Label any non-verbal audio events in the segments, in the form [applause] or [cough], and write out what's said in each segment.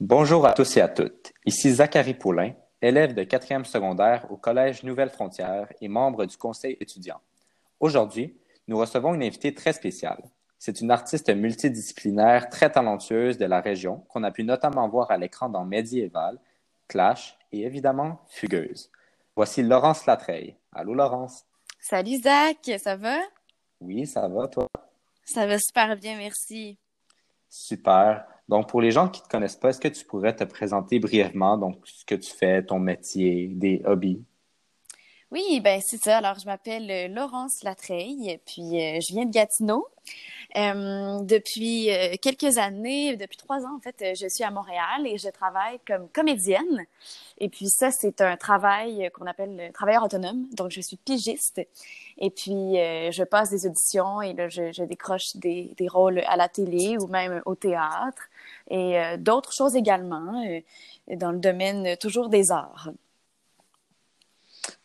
Bonjour à tous et à toutes. Ici Zachary Paulin, élève de quatrième secondaire au Collège Nouvelle Frontière et membre du conseil étudiant. Aujourd'hui, nous recevons une invitée très spéciale. C'est une artiste multidisciplinaire très talentueuse de la région qu'on a pu notamment voir à l'écran dans Médiéval, Clash et évidemment Fugueuse. Voici Laurence Latreille. Allô Laurence. Salut Zach, ça va? Oui, ça va toi? Ça va super bien, merci. Super. Donc, pour les gens qui te connaissent pas, est-ce que tu pourrais te présenter brièvement, donc, ce que tu fais, ton métier, des hobbies? Oui, ben c'est ça. Alors, je m'appelle euh, Laurence Latreille, puis euh, je viens de Gatineau. Euh, depuis quelques années, depuis trois ans en fait, je suis à Montréal et je travaille comme comédienne. Et puis ça, c'est un travail qu'on appelle travailleur autonome. Donc, je suis pigiste. Et puis, je passe des auditions et là, je, je décroche des, des, rôles à la télé ou même au théâtre et d'autres choses également dans le domaine toujours des arts.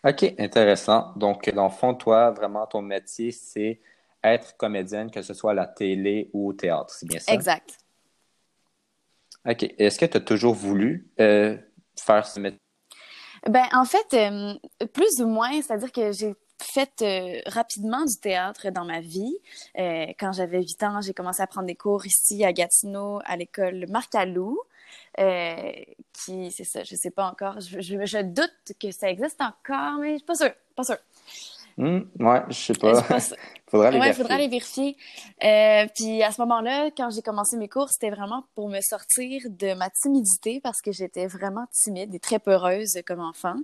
OK, intéressant. Donc, dans le fond, toi, vraiment, ton métier, c'est être comédienne, que ce soit à la télé ou au théâtre, c'est bien ça? Exact. OK. Est-ce que tu as toujours voulu euh, faire ce métier? Ben, en fait, euh, plus ou moins, c'est-à-dire que j'ai fait euh, rapidement du théâtre dans ma vie. quand j'avais 8 ans, j'ai commencé à prendre des cours ici à Gatineau, à l'école Marc Alou. Euh, qui, c'est ça, je sais pas encore. Je, je, doute que ça existe encore, mais je suis pas sûre, pas sûre. Hmm, ouais, je sais pas. [laughs] faudra ouais, faudra aller vérifier. Euh, puis à ce moment-là, quand j'ai commencé mes cours, c'était vraiment pour me sortir de ma timidité parce que j'étais vraiment timide et très peureuse comme enfant.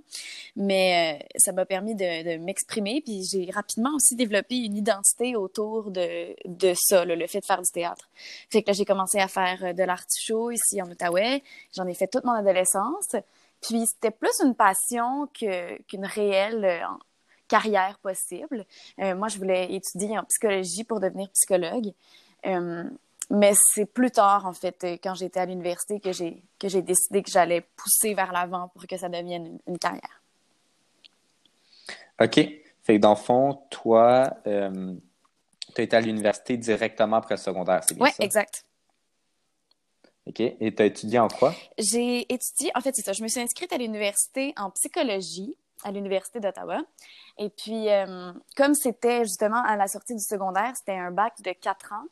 Mais euh, ça m'a permis de, de m'exprimer. Puis j'ai rapidement aussi développé une identité autour de, de ça, le fait de faire du théâtre. Fait que là, j'ai commencé à faire de l'artichaut ici en Outaouais. J'en ai fait toute mon adolescence. Puis c'était plus une passion que, qu'une réelle carrière possible. Euh, moi, je voulais étudier en psychologie pour devenir psychologue. Euh, mais c'est plus tard, en fait, quand j'étais à l'université, que j'ai, que j'ai décidé que j'allais pousser vers l'avant pour que ça devienne une, carrière. OK. Fait que dans le fond, toi, euh, tu as été à l'université directement après le secondaire, c'est bien ça? Oui, exact. OK. Et tu as étudié en quoi? J'ai étudié, en fait, c'est ça. Je me suis inscrite à l'université en psychologie à l'Université d'Ottawa. Et puis, euh, comme c'était justement à la sortie du secondaire, c'était un bac de quatre ans.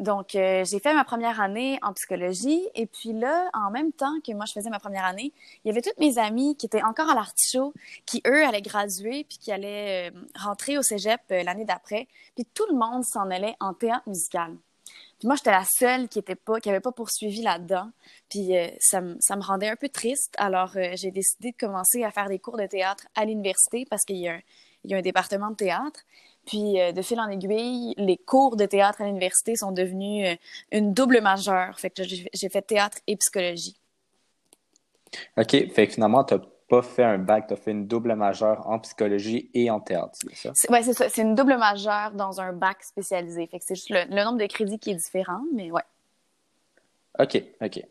Donc, euh, j'ai fait ma première année en psychologie. Et puis là, en même temps que moi, je faisais ma première année, il y avait toutes mes amies qui étaient encore à l'artichaut, qui, eux, allaient graduer, puis qui allaient euh, rentrer au cégep l'année d'après. Puis tout le monde s'en allait en théâtre musical moi, j'étais la seule qui était pas, poursuivi là-dedans. Puis euh, ça, me, rendait un peu triste. Alors, euh, j'ai décidé de commencer à faire des cours de théâtre à l'université parce qu'il y, a un, département de théâtre. Puis, euh, de fil en aiguille, les cours de théâtre à l'université sont devenus une double majeure. Fait que j'ai fait théâtre et psychologie. OK. Fait que finalement, tu pas fait un bac, tu as fait une double majeure en psychologie et en théâtre, c'est ça? Oui, c'est ça. C'est une double majeure dans un bac spécialisé. Fait que c'est juste le, le, nombre de crédits qui est différent, mais ouais. OK, OK.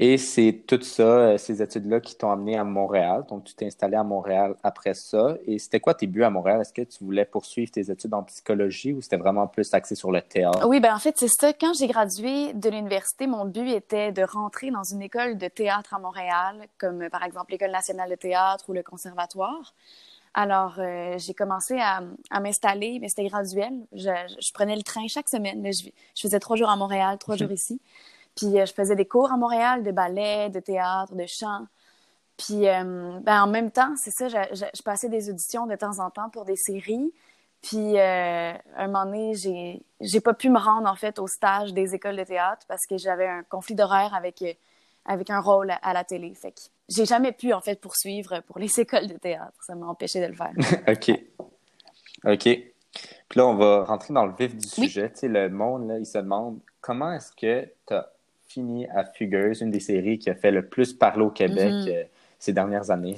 Et c'est tout ça, euh, ces études-là qui t'ont amené à Montréal. Donc, tu t'es installé à Montréal après ça. Et c'était quoi tes buts à Montréal? Est-ce que tu voulais poursuivre tes études en psychologie ou c'était vraiment plus axé sur le théâtre? Oui, ben en fait, c'est ça. Quand j'ai gradué de l'université, mon but était de rentrer dans une école de théâtre à Montréal, comme par exemple l'École nationale de théâtre ou le conservatoire. Alors, euh, j'ai commencé à, à m'installer, mais c'était graduel. Je, je, prenais le train chaque semaine. Je, je faisais trois jours à Montréal, trois [laughs] jours ici. Puis euh, je faisais des cours à Montréal de ballet, de théâtre, de chant. Puis euh, ben, en même temps, c'est ça, je, je, passais des auditions de temps en temps pour des séries. Puis euh, un moment donné, j'ai j'ai pas pu me rendre en fait au stage des écoles de théâtre parce que j'avais un conflit d'horaire avec avec un rôle à, la télé. Fait que j'ai jamais pu en fait poursuivre pour les [laughs] écoles de théâtre. Ça m'a empêché de le faire. [laughs] OK. OK. Puis là, on va rentrer dans le vif du sujet. Tu sais, le monde, là, il se demande comment est-ce que tu as fini à Fugueuse, une des séries qui a fait le plus parler au Québec mhm. euh, ces dernières années?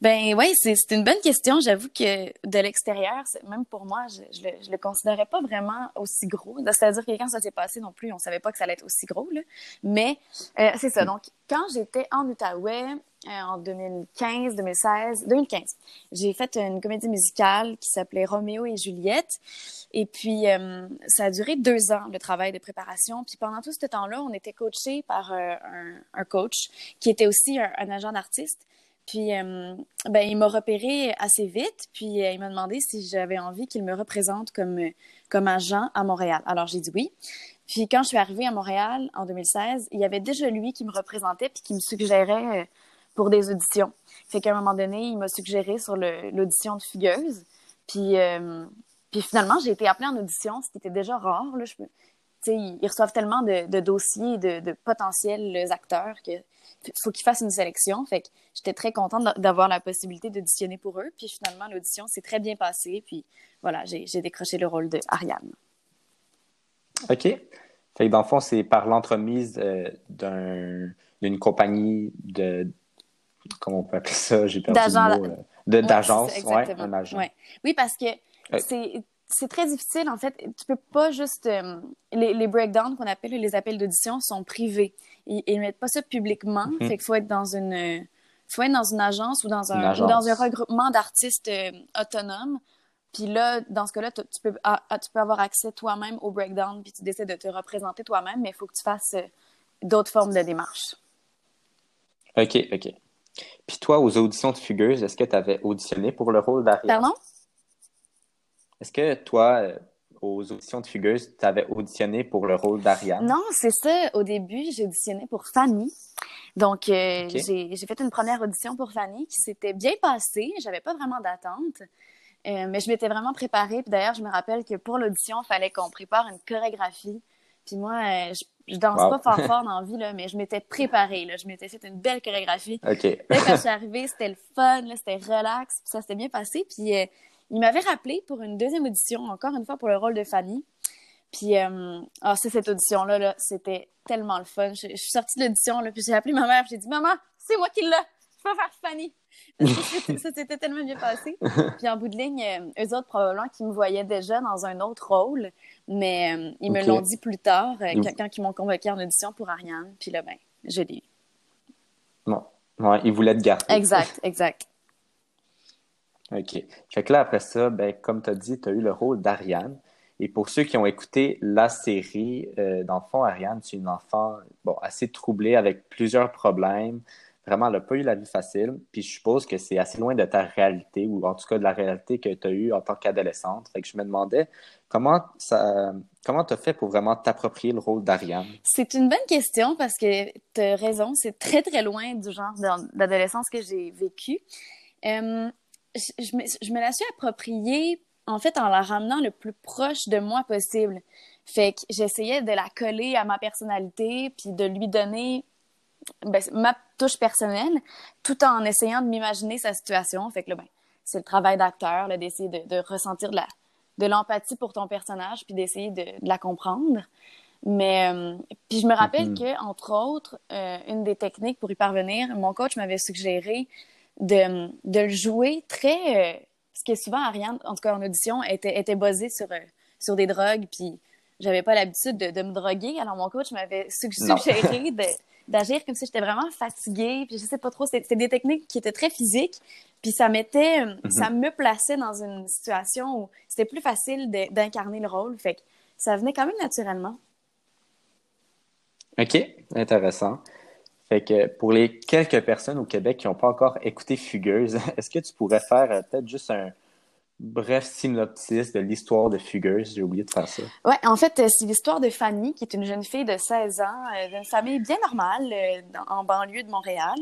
Ben oui, c'est une bonne question. J'avoue que de l'extérieur, même pour moi, je, je, le, le considérais pas vraiment aussi gros. C'est-à-dire que quand ça s'est passé non plus, on savait pas que ça allait être aussi gros. Là. Mais euh, c'est ça. Donc, quand j'étais en Outaouais, en 2015, 2016, 2015. J'ai fait une comédie musicale qui s'appelait Roméo et Juliette. Et puis, euh, ça a duré deux ans, le travail de préparation. Puis pendant tout ce temps-là, on était coachés par euh, un, coach qui était aussi un, agent d'artiste. Puis, euh, ben, il m'a repéré assez vite. Puis, il m'a demandé si j'avais envie qu'il me représente comme, comme agent à Montréal. Alors, j'ai dit oui. Puis quand je suis arrivée à Montréal en 2016, il y avait déjà lui qui me représentait puis qui me suggérait euh, pour des auditions. Fait qu'à un moment donné, il m'a suggéré sur l'audition de Fugueuse. Puis, euh, puis finalement, j'ai été appelée en audition, ce qui était déjà rare. Là. Je, ils, ils reçoivent tellement de, dossiers de, potentiels acteurs que faut qu'ils fassent une sélection. Fait que j'étais très contente d'avoir la possibilité d'auditionner pour eux. Puis finalement, l'audition s'est très bien passée. Puis voilà, j'ai décroché le rôle de Ariane. OK. Fait que dans le fond, c'est par l'entremise euh, d'une compagnie de. Comment on peut appeler ça? J'ai perdu le mot. Euh, d'agence, ouais, un agent. Ouais. Oui, parce que c'est c'est très difficile, en fait. Tu peux pas juste. Euh, les, les, breakdowns qu'on appelle les appels d'audition sont privés. Ils, ne mettent pas ça publiquement. Fait qu'il faut être dans une. faut être dans une agence ou dans un, ou dans un regroupement d'artistes autonomes puis là, dans ce cas-là, tu peux, ah, ah, tu peux avoir accès toi-même au breakdown, puis tu décides de te représenter toi-même, mais il faut que tu fasses euh, d'autres formes de démarches. OK, OK. Puis toi, aux auditions de Fugueuse, est-ce que tu avais auditionné pour le rôle d'Ariane? Pardon? Est-ce que toi, euh, aux auditions de Fugueuse, tu avais auditionné pour le rôle d'Ariane? Non, c'est ça. Au début, j'ai auditionné pour Fanny. Donc, euh, j'ai fait une première audition pour Fanny qui s'était bien passée. J'avais pas vraiment d'attente. Euh, mais je m'étais vraiment préparée. Puis d'ailleurs, je me rappelle que pour l'audition, il fallait qu'on prépare une chorégraphie. Puis moi, euh, je, je, danse pas fort fort [laughs] dans la vie, là, mais je m'étais préparée. Là. Je m'étais fait une belle chorégraphie. Okay. Là, quand je suis arrivée, c'était le fun, c'était relax. Puis ça s'était bien passé. Puis euh, il m'avait rappelé pour une deuxième audition, encore une fois pour le rôle de Fanny. Puis, euh, oh, c'est cette audition-là, -là, c'était tellement le fun. Je, je suis sortie de l'audition, puis j'ai appelé ma mère, j'ai dit Maman, c'est moi qui l'ai, je peux faire Fanny ça s'était tellement bien passé. [laughs] Puis en bout de ligne, euh, eux autres, probablement qu'ils me voyaient déjà dans un autre rôle, mais euh, ils me l'ont dit plus tard, euh, quand, ils m'ont convoqué en audition pour Ariane. Puis là, ben, je l'ai eu. Bon. Ouais, ils voulaient te garder. Exact, [laughs] exact. OK. Fait que là, après ça, ben, comme tu as dit, tu as eu le rôle d'Ariane. Et pour ceux qui ont écouté la série, dans le fond, Ariane, c'est une enfant bon, assez troublée avec plusieurs problèmes. Vraiment, elle n'a pas eu la vie facile. Puis je suppose que c'est assez loin de ta réalité, ou en tout cas de la réalité que tu as eue en tant qu'adolescente. Fait que je me demandais comment ça comment tu as fait pour vraiment t'approprier le rôle d'Ariane? C'est une bonne question parce que tu as raison, c'est très très loin du genre d'adolescence que j'ai vécu. Je, me, je me la suis appropriée en fait en la ramenant le plus proche de moi possible. Fait que j'essayais de la coller à ma personnalité puis de lui donner ben, ma touche personnelle, tout en essayant de m'imaginer sa situation. Fait que là, ben, c'est le travail d'acteur, d'essayer de, de, ressentir de, la, de l'empathie pour ton personnage, puis d'essayer de, de, la comprendre. Mais euh, puis je me rappelle mm-hmm. que entre autres, euh, une des techniques pour y parvenir, mon coach m'avait suggéré de, de le jouer très, euh, parce que souvent Ariane, en tout cas en audition, était était basée sur sur des drogues, puis j'avais pas l'habitude de, de, me droguer. Alors mon coach m'avait suggéré d'agir comme si j'étais vraiment fatiguée, puis je sais pas trop, c'était des techniques qui étaient très physiques, puis ça mettait, euh, mhm. ça me plaçait dans une situation où c'était plus facile d'incarner le rôle, fait que ça venait quand même naturellement. OK, intéressant. Fait que pour les quelques personnes au Québec qui n'ont pas encore écouté Fugueuse, [laughs] est-ce que tu pourrais faire euh, peut-être juste un, bref synopsis de l'histoire de Fugueuse. J'ai oublié de faire ça. Ouais, en fait, euh, c'est l'histoire de Fanny, qui est une jeune fille de 16 ans, euh, d'une famille bien normale euh, en banlieue de Montréal.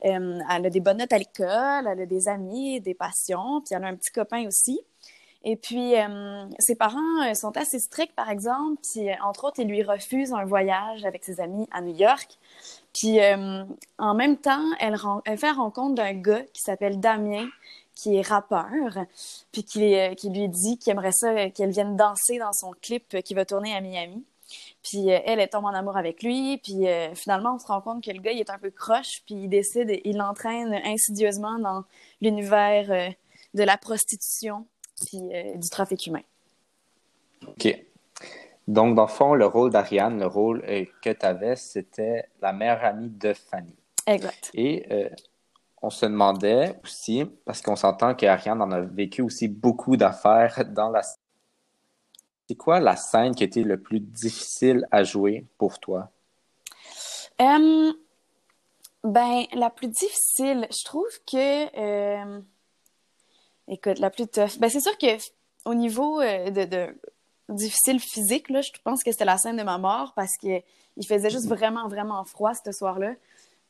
elle a des bonnes notes à l'école, elle a des amis, des passions, puis elle a un petit copain aussi. Et puis, ses parents sont assez stricts, par exemple, puis entre autres, ils lui refusent un voyage avec ses amis à New York. Puis, en même temps, elle, elle fait rencontre d'un gars qui s'appelle Damien, qui est rappeur, puis qui, euh, qui lui dit qu'il aimerait ça euh, qu'elle vienne danser dans son clip euh, qui va tourner à Miami. Puis elle, elle tombe en amour avec lui, puis finalement on se rend compte que le gars il est un peu croche, puis il décide, il l'entraîne insidieusement dans l'univers de la prostitution puis du trafic humain. OK. Donc, dans le fond, le rôle d'Ariane, le rôle que tu avais, c'était la meilleure amie de Fanny. Exact. Et on se demandait aussi, parce qu'on s'entend qu'Ariane en a vécu aussi beaucoup d'affaires dans la... C'est quoi la scène qui été le plus difficile à jouer pour toi? Euh, ben, la plus difficile, je trouve que... Euh, écoute, la plus tough. Ben, c'est sûr que au niveau euh, de, de, difficile physique, là, je pense que c'était la scène de ma mort parce qu'il faisait juste vraiment, vraiment froid ce soir-là.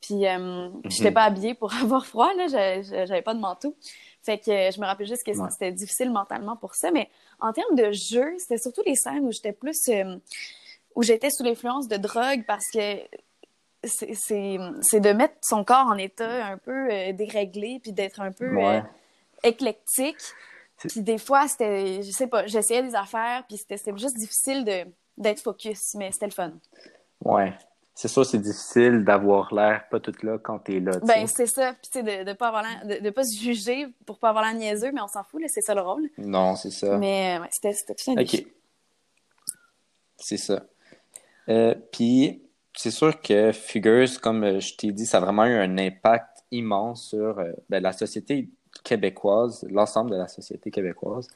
Puis, euh, mhm. j'étais pas habillée pour [laughs] avoir froid, là. J'avais pas de manteau. Fait que je me rappelle juste que c'était difficile mentalement pour ça. Mais en termes de jeu, c'était surtout les scènes où j'étais plus. Euh, où j'étais sous l'influence de drogue parce que c'est de mettre son corps en état un peu euh, déréglé puis d'être un peu euh, éclectique. Puis des fois, c'était, je sais pas, j'essayais des affaires puis c'était juste difficile d'être focus, mais c'était le fun. Ouais c'est sûr, c'est difficile d'avoir l'air pas tout là quand t'es là. Ben, c'est ça. Puis, de ne pas, de, pas se juger pour pas avoir l'air niaiseux, mais on s'en fout, c'est ça le rôle. Non, c'est ça. Mais ouais, c'était tout un OK. C'est ça. Euh, puis, c'est sûr que Figures, comme euh, je t'ai dit, ça a vraiment eu un impact immense sur euh, ben, la société québécoise, l'ensemble de la société québécoise.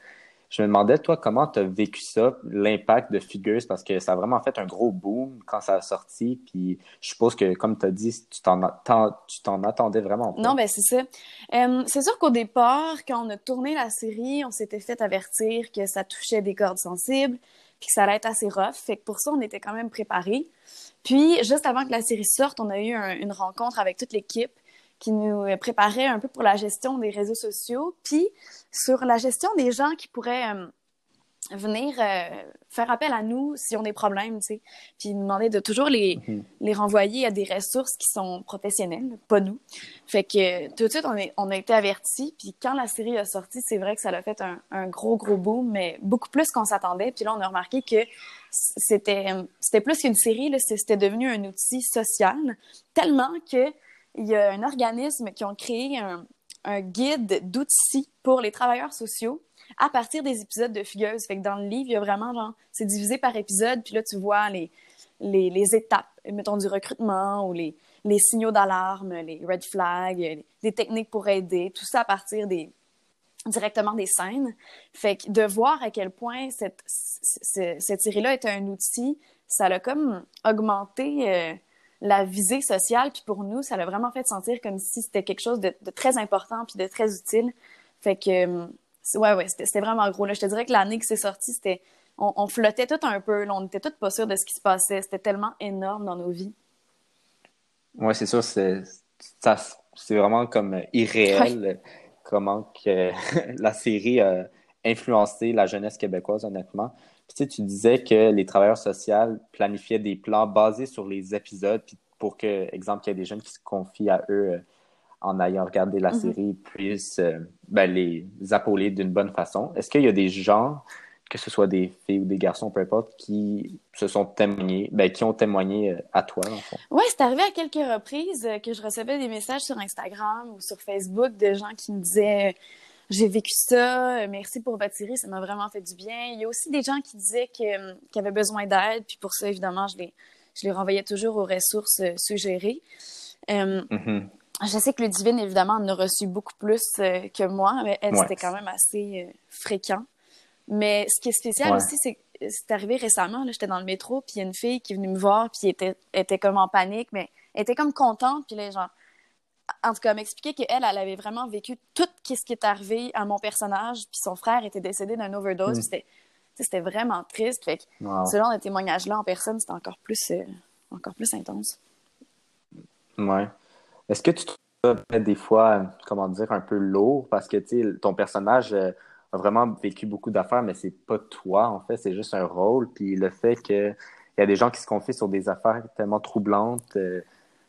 Je me demandais, toi, comment tu as vécu ça, l'impact de Figures, parce que ça a vraiment fait un gros boom quand ça a sorti. Puis je suppose que, comme tu as dit, tu t'en, attendais vraiment pas. Non, ben c'est ça. C'est sûr qu'au départ, quand on a tourné la série, on s'était fait avertir que ça touchait des cordes sensibles, puis que ça allait être assez rough. Fait que pour ça, on était quand même préparés. Puis, juste avant que la série sorte, on a eu une rencontre avec toute l'équipe qui nous préparait un peu pour la gestion des réseaux sociaux, puis sur la gestion des gens qui pourraient euh, venir euh, faire appel à nous si on a des problèmes, tu sais, puis nous demander de toujours les, mhm. les renvoyer à des ressources qui sont professionnelles, pas nous. Fait que tout de suite, on, est, on a été avertis, puis quand la série a sorti, c'est vrai que ça a fait un, un gros, gros boom, mais beaucoup plus qu'on s'attendait. Puis là, on a remarqué que c'était c'était plus qu'une série, c'était devenu un outil social, tellement que il y a un organisme qui ont créé un, guide d'outils pour les travailleurs sociaux à partir des épisodes de Fugueuse. Fait dans le livre, il y a vraiment, genre, c'est divisé par épisode, puis là, tu vois les, les, étapes, mettons, du recrutement ou les, les signaux d'alarme, les red flags, les techniques pour aider, tout ça à partir des directement des scènes. Fait que de voir à quel point cette, cette, série-là est un outil, ça l'a comme augmenté euh, la visée sociale. Puis pour nous, ça l'a vraiment fait sentir comme si c'était quelque chose de, très important puis de très utile. Fait que, euh, ouais, ouais, c'était vraiment gros. Là. Je te dirais que l'année que c'est sorti, c'était, on, flottait tout un peu. on n'était tout pas sûr de ce qui se passait. C'était tellement énorme dans nos vies. Ouais, c'est sûr, c'est, c'est vraiment comme irréel comment que [laughs] la série a influencé la jeunesse québécoise, honnêtement tu, sais, tu disais que les travailleurs sociaux planifiaient des plans basés sur les épisodes, puis pour que, exemple, qu'il y ait des jeunes qui se confient à eux euh, en ayant regardé la mm-hmm. série puissent euh, ben, les appauler d'une bonne façon. Est-ce qu'il y a des gens, que ce soit des filles ou des garçons, peu importe, qui se sont témoignés, ben, qui ont témoigné euh, à toi, en fond? Oui, c'est arrivé à quelques reprises que je recevais des messages sur Instagram ou sur Facebook de gens qui me disaient j'ai vécu ça, euh, merci pour votre série, ça m'a vraiment fait du bien. Il y a aussi des gens qui disaient euh, qu'ils avaient besoin d'aide, puis pour ça, évidemment, je les, je les renvoyais toujours aux ressources euh, suggérées. Mm-hmm. Je sais que le Divine, évidemment, en a reçu beaucoup plus que moi, mais elle, c'était quand même assez fréquent. Mais ce qui est spécial aussi, c'est que c'est arrivé récemment, j'étais dans le métro, puis il y a une fille qui est venue me voir, puis était, était comme en panique, mais elle était comme contente, puis là, genre, en tout cas, m'expliquer qu'elle, elle avait vraiment vécu tout ce qui est arrivé à mon personnage, puis son frère était décédé d'une overdose. Mm. C'était vraiment triste. Fait que ce genre de témoignage-là en personne, c'était encore plus, euh, encore plus intense. Ouais. Est-ce que tu trouves des fois, comment dire, un peu lourd? Parce que ton personnage euh, a vraiment vécu beaucoup d'affaires, mais c'est pas toi, en fait, c'est juste un rôle. Puis le fait qu'il y a des gens qui se confient sur des affaires tellement troublantes. Euh,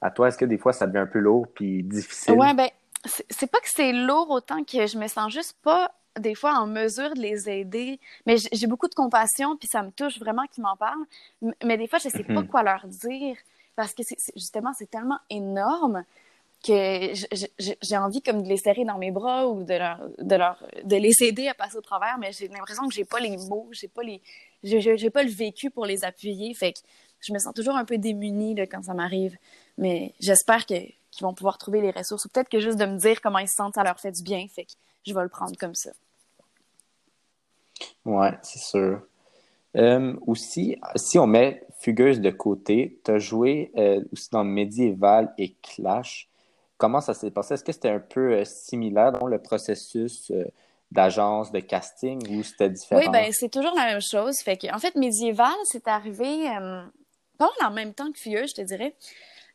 à toi, est-ce que des fois ça devient un peu lourd puis difficile? Ouais, ben, c'est pas que c'est lourd autant que je me sens juste pas des fois en mesure de les aider. Mais j'ai beaucoup de compassion, puis ça me touche vraiment qu'ils m'en parlent. Mais des fois, je sais pas mhm. quoi leur dire parce que justement, c'est tellement énorme que j'ai envie comme de les serrer dans mes bras ou de leur, de leur de les aider à passer au travers, mais j'ai l'impression que j'ai pas les mots, j'ai pas les j'ai pas le vécu pour les appuyer. Fait que je me sens toujours un peu démunie là, quand ça m'arrive. Mais j'espère qu'ils qui vont pouvoir trouver les ressources. Ou peut-être que juste de me dire comment ils se sentent, ça leur fait du bien. Fait que je vais le prendre comme ça. Ouais, c'est sûr. Euh, aussi, si on met Fugueuse de côté, tu as joué euh, aussi dans Medieval et Clash. Comment ça s'est passé? Est-ce que c'était un peu euh, similaire dans le processus d'agence, de casting ou c'était différent? Oui, ben c'est toujours la même chose. Fait que, en fait, Medieval, c'est arrivé pas en même temps que Fugueuse, je te dirais.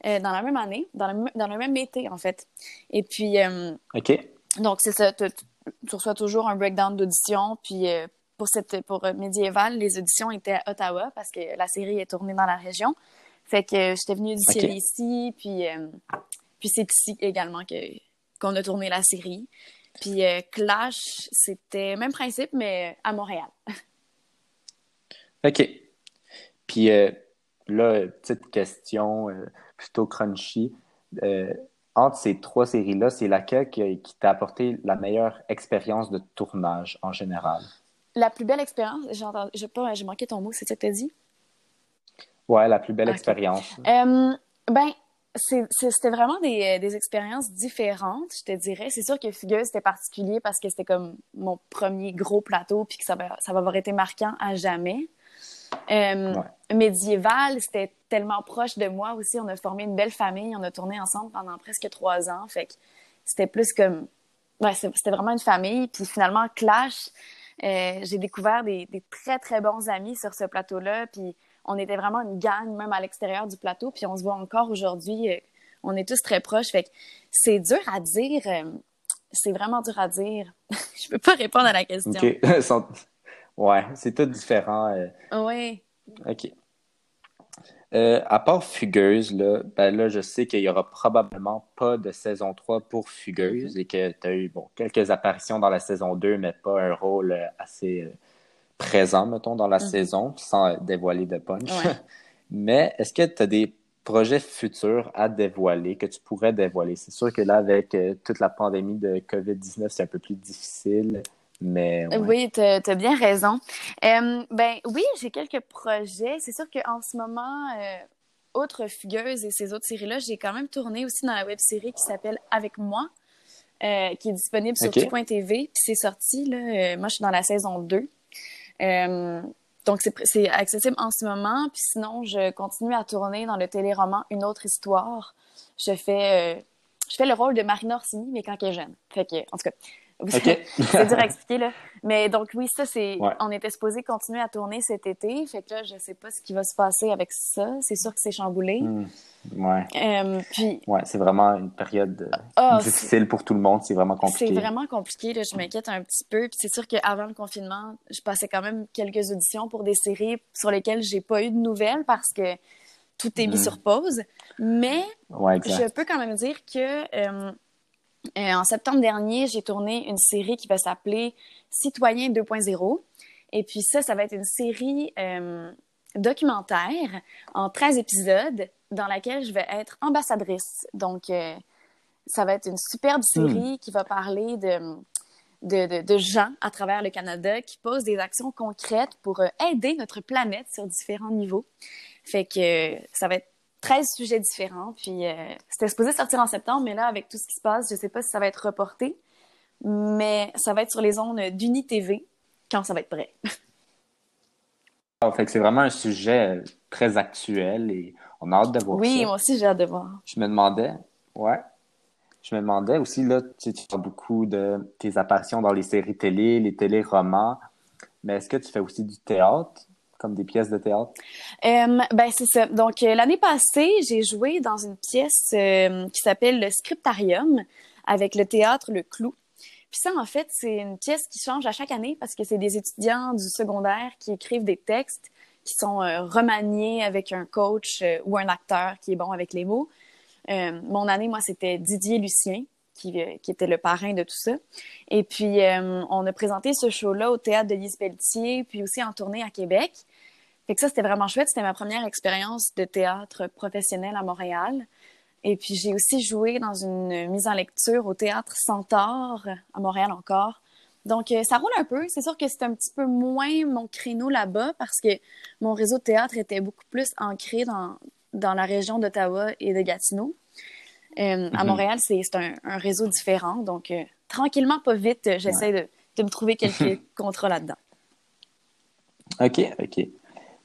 Dans la même année, dans le, dans le, même été, en fait. Et puis, OK. donc, c'est ça, tu, reçois toujours un breakdown d'audition, puis pour, cette, pour euh, Médiéval, les auditions étaient à Ottawa parce que la série est tournée dans la région. Fait que euh, j'étais venue d'ici ici, puis, euh, puis c'est ici également que, qu'on a tourné la série. Puis Clash, c'était même principe, mais à Montréal. [laughs] OK. Puis là, petite question plutôt crunchy. entre ces trois séries-là, c'est laquelle qui t'a apporté la meilleure expérience de tournage en général? La plus belle expérience, j'ai pas, j'ai manqué ton mot, c'est ça que tu as dit? Ouais, la plus belle expérience. Euh, ben, c'était vraiment des, des, expériences différentes, je te dirais. C'est sûr que Fugueuse, c'était particulier parce que c'était comme mon premier gros plateau, puis que ça va, ça va avoir été marquant à jamais. Euh, Médiéval, c'était tellement proche de moi aussi. On a formé une belle famille, on a tourné ensemble pendant presque trois ans. Fait que c'était plus comme. Ouais, c'était vraiment une famille. Puis finalement, Clash, euh, j'ai découvert des, très, très bons amis sur ce plateau-là. Puis on était vraiment une gang, même à l'extérieur du plateau. Puis on se voit encore aujourd'hui. Euh, on est tous très proches. Fait que c'est dur à dire. Euh, c'est vraiment dur à dire. [laughs] Je peux pas répondre à la question. OK. [laughs] ouais, c'est tout différent. Oui. OK. Euh, à part Fugueuse, là, ben là, je sais qu'il n'y aura probablement pas de saison 3 pour Fugueuse et que tu as eu bon, quelques apparitions dans la saison 2, mais pas un rôle euh, assez euh, présent, mettons, dans la mm-hmm. saison, sans dévoiler de punch. [laughs] mais est-ce que tu as des projets futurs à dévoiler, que tu pourrais dévoiler? C'est sûr que là, avec toute la pandémie de COVID-19, c'est un peu plus difficile. Mais, Oui, tu as, bien raison. Euh, ben oui, j'ai quelques projets. C'est sûr qu'en ce moment, euh, outre Fugueuse et ces autres séries-là, j'ai quand même tourné aussi dans la web série qui s'appelle Avec moi, euh, qui est disponible sur okay. Puis c'est sorti, là. moi, je suis dans la saison 2. donc, c'est accessible en ce moment. Puis sinon, je continue à tourner dans le téléroman Une autre histoire. Je fais, je fais le rôle de Marina Orsini, mais quand elle est jeune. Fait que, en tout cas, [laughs] c'est dur à [laughs] expliquer, là. Mais donc, oui, ça, c'est. On était supposé continuer à tourner cet été. Fait que là, je sais pas ce qui va se passer avec ça. C'est sûr que c'est chamboulé. Hmm. Ouais. Euh, puis. Ouais, c'est vraiment une période euh, ah, difficile pour tout le monde. C'est vraiment compliqué. C'est vraiment compliqué, là. Je m'inquiète un petit peu. Puis c'est sûr qu'avant le confinement, je passais quand même quelques auditions pour des séries sur lesquelles j'ai pas eu de nouvelles parce que tout est mis hmm. sur pause. Mais je peux quand même dire que. Euh, euh, en septembre dernier, j'ai tourné une série qui va s'appeler Citoyen 2.0. Et puis ça, ça va être une série euh, documentaire en 13 épisodes dans laquelle je vais être ambassadrice. Donc, euh, ça va être une superbe hmm. série qui va parler de, de, de, gens à travers le Canada qui posent des actions concrètes pour aider notre planète sur différents niveaux. Fait que ça va être 13 sujets différents. Puis euh, c'était supposé sortir en septembre, mais là, avec tout ce qui se passe, je sais pas si ça va être reporté. Mais ça va être sur les ondes d'UniTV quand ça va être prêt. En fait, c'est vraiment un sujet très actuel et on a hâte de voir oui, ça. Oui, moi aussi, j'ai hâte de voir. Je me demandais, ouais, je me demandais aussi, là, tu, tu beaucoup de tes apparitions dans les séries télé, les téléromans, mais est-ce que tu fais aussi du théâtre? Comme des pièces de théâtre? Euh, ben, c'est ça. Donc, euh, l'année passée, j'ai joué dans une pièce euh, qui s'appelle Le Scriptarium avec le théâtre Le Clou. Puis ça, en fait, c'est une pièce qui change à chaque année parce que c'est des étudiants du secondaire qui écrivent des textes qui sont remaniés avec un coach ou un acteur qui est bon avec les mots. mon année, moi, c'était Didier Lucien, qui, était le parrain de tout ça. Et puis, on a présenté ce show-là au théâtre de Lise Pelletier, puis aussi en tournée à Québec. Fait que ça, c'était vraiment chouette. C'était ma première expérience de théâtre professionnel à Montréal. Et puis, j'ai aussi joué dans une mise en lecture au théâtre Centaure, à Montréal encore. Donc, euh, ça roule un peu. C'est sûr que c'est un petit peu moins mon créneau là-bas parce que mon réseau de théâtre était beaucoup plus ancré dans, dans la région d'Ottawa et de Gatineau. Euh, à Mhm. Montréal, c'est un, un réseau différent. Donc, euh, tranquillement, pas vite, j'essaie de, de me trouver quelques [laughs] contrats là-dedans. OK, OK.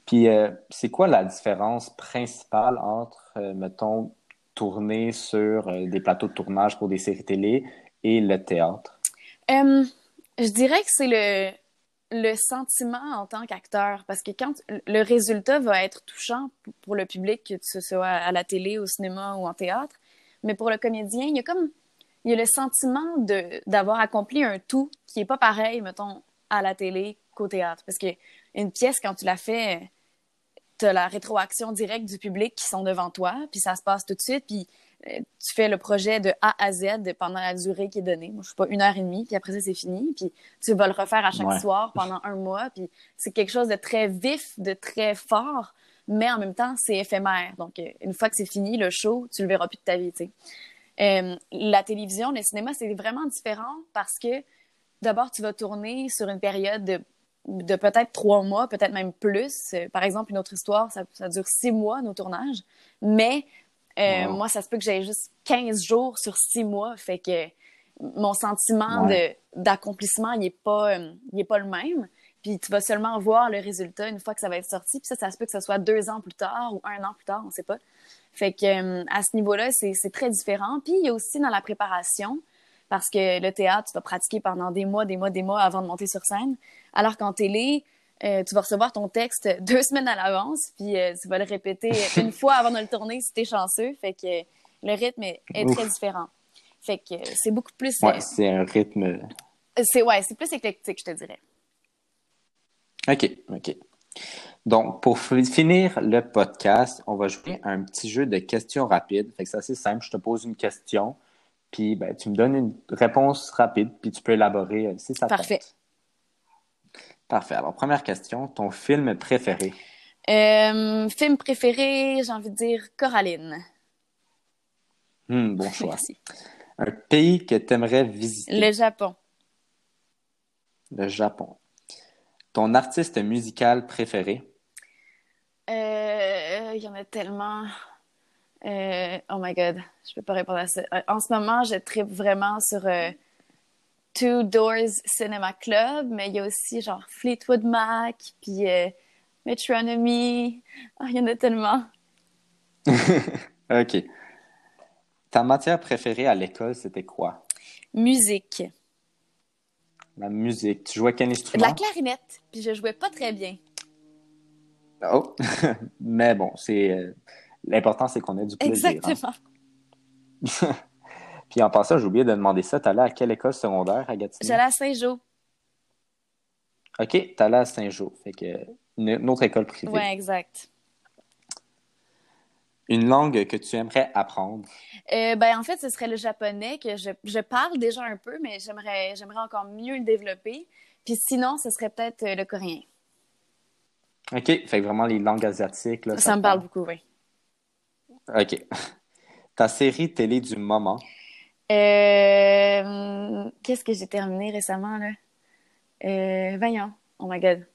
Puis, euh, c'est quoi la différence principale entre, euh, mettons, tourner sur euh, des plateaux de tournage pour des séries télé et le théâtre? Je dirais que c'est le, le sentiment en tant qu'acteur, parce que quand le résultat va être touchant pour le public, que ce soit à la télé, au cinéma ou en théâtre, mais pour le comédien, il y a comme il y a le sentiment d'avoir accompli un tout qui est pas pareil, mettons, à la télé qu'au théâtre, parce que une pièce quand tu la fais, t'as la rétroaction directe du public qui sont devant toi, puis ça se passe tout de suite, puis euh, tu fais le projet de A à Z pendant la durée qui est donnée. Moi, je sais pas, une heure et demie, puis après ça, c'est fini. Puis tu vas le refaire à chaque Ouais. soir pendant un mois. Puis c'est quelque chose de très vif, de très fort, mais en même temps, c'est éphémère. Donc, euh, une fois que c'est fini, le show, tu le verras plus de ta vie, tu sais. Euh, la télévision, le cinéma, c'est vraiment différent parce que d'abord, tu vas tourner sur une période de, de peut-être trois mois, peut-être même plus. Euh, Par exemple, une autre histoire, ça, ça dure six mois, nos tournages. Mais euh, Wow. moi, ça se peut que j'aie juste 15 jours sur six mois. Fait que mon sentiment Ouais. de d'accomplissement, il est pas, euh, il est pas le même. Puis tu vas seulement voir le résultat une fois que ça va être sorti. Puis ça, ça se peut que ce soit deux ans plus tard ou un an plus tard, on sait pas. Fait que à ce niveau-là, c'est c'est très différent. Puis il y a aussi dans la préparation, parce que le théâtre, tu vas pratiquer pendant des mois, des mois, des mois avant de monter sur scène. Alors qu'en télé, euh, tu vas recevoir ton texte [laughs] deux semaines à l'avance, puis euh, tu vas le répéter [laughs] une fois avant de le tourner si t'es chanceux. Fait que le rythme est, très différent. Fait que euh, c'est beaucoup plus... Ouais, euh, c'est un rythme. c'est ouais, c'est plus éclectique, je te dirais. OK, OK. Donc, pour fi- finir le podcast, on va jouer à un petit jeu de questions rapides. Fait que c'est assez simple. Je te pose une question, puis ben, tu me donnes une réponse rapide, puis tu peux élaborer euh, si ça te Parfait. tente. Parfait. Alors, première question, ton film préféré? Euh, film préféré, j'ai envie de dire Coraline. Hmm, bon [laughs] choix. Merci. Un pays que tu aimerais visiter? Le Japon. Le Japon. Ton artiste musical préféré? Euh, Il y en a tellement. Euh, oh my god, je peux pas répondre à ça. Euh, En ce moment, je tripe vraiment sur euh, Two Doors Cinema Club, mais il y a aussi genre Fleetwood Mac, puis euh, Metronomy. Ah, il y en a tellement. [laughs] OK. Ta matière préférée à l'école, c'était quoi? Musique. La musique. Tu jouais quel De instrument? la clarinette, puis je jouais pas très bien. Oh! [laughs] Mais bon, c'est euh, l'important, c'est qu'on ait du plaisir. hein. Exactement. [laughs] Puis en passant, j'ai oublié de demander ça. T'allais à quelle école secondaire à Gatineau? J'allais à Saint-Jean. OK, t'allais à Saint-Jean. Fait que une, autre école privée. Ouais, exact. Une langue que tu aimerais apprendre? Euh, ben, en fait, ce serait le japonais que je, je parle déjà un peu, mais j'aimerais, j'aimerais encore mieux le développer. Puis sinon, ce serait peut-être euh, le coréen. OK, fait que vraiment les langues asiatiques. Là, Ça, te me parle? beaucoup, oui. OK. Ta série télé du moment. Euh, qu'est-ce que j'ai terminé récemment, là? Euh, voyons. Oh my God.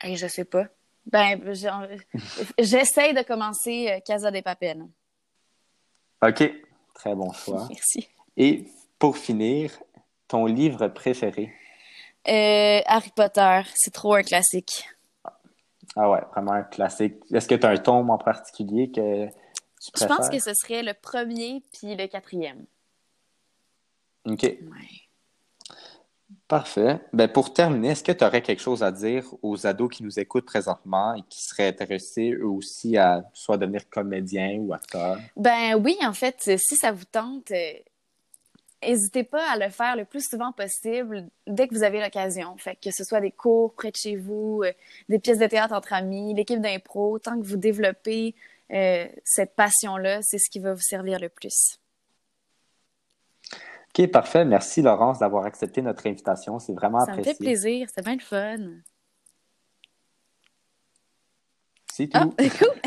Hey, je sais pas. Ben, [laughs] j'essaie de commencer euh, Casa de Papel. OK, très bon choix. [laughs] Merci. Et pour finir, ton livre préféré? Euh, Harry Potter, c'est trop un classique. Ah ouais, vraiment un classique. Est-ce que tu as un tome en particulier que tu Je préfères? pense que ce serait le premier puis le quatrième. OK, Ouais. parfait. Ben, pour terminer, est-ce que tu aurais quelque chose à dire aux ados qui nous écoutent présentement et qui seraient intéressés eux aussi à soit devenir comédien ou acteur? Ben oui, en fait, si ça vous tente, euh, n'hésitez pas à le faire le plus souvent possible dès que vous avez l'occasion. Fait que ce soit des cours près de chez vous, euh, des pièces de théâtre entre amis, l'équipe d'impro, tant que vous développez euh, cette passion-là, c'est ce qui va vous servir le plus. OK, parfait. Merci Laurence d'avoir accepté notre invitation. C'est vraiment Ça me apprécié. fait plaisir, c'est bien le fun. C'est Ah, tout. [laughs] cool!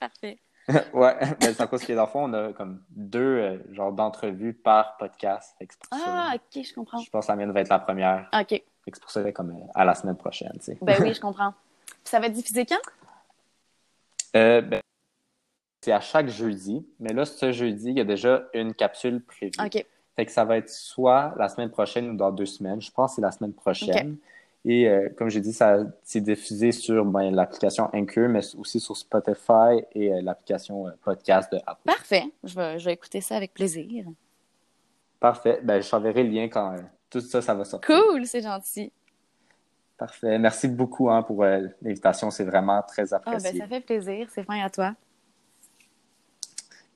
Parfait. [laughs] ouais, ben, c'est à cause que dans le fond, on a comme deux euh, genres d'entrevues par podcast. Ça. Ah, ok, je comprends. Je pense que la mienne va être la première. Ok, c'est pour ça que comme euh, à la semaine prochaine, tu sais. ben oui, [laughs] je comprends. Puis ça va être diffusé quand? Euh, ben, c'est à chaque jeudi. Mais là, ce jeudi, il y a déjà une capsule prévue. OK. Fait que ça va être soit la semaine prochaine ou dans deux semaines. Je pense que c'est la semaine prochaine. Et euh, comme j'ai dit, ça c'est diffusé sur ben, l'application Anchor, mais aussi sur Spotify et euh, l'application euh, podcast de Apple. Parfait. Je vais, je vais écouter ça avec plaisir. Parfait. Ben, je t'enverrai le lien quand tout ça, ça va sortir. Cool, c'est gentil. Parfait. Merci beaucoup hein, pour l'invitation. C'est vraiment très Ah, ben, apprécié. ça fait plaisir. C'est fin à toi.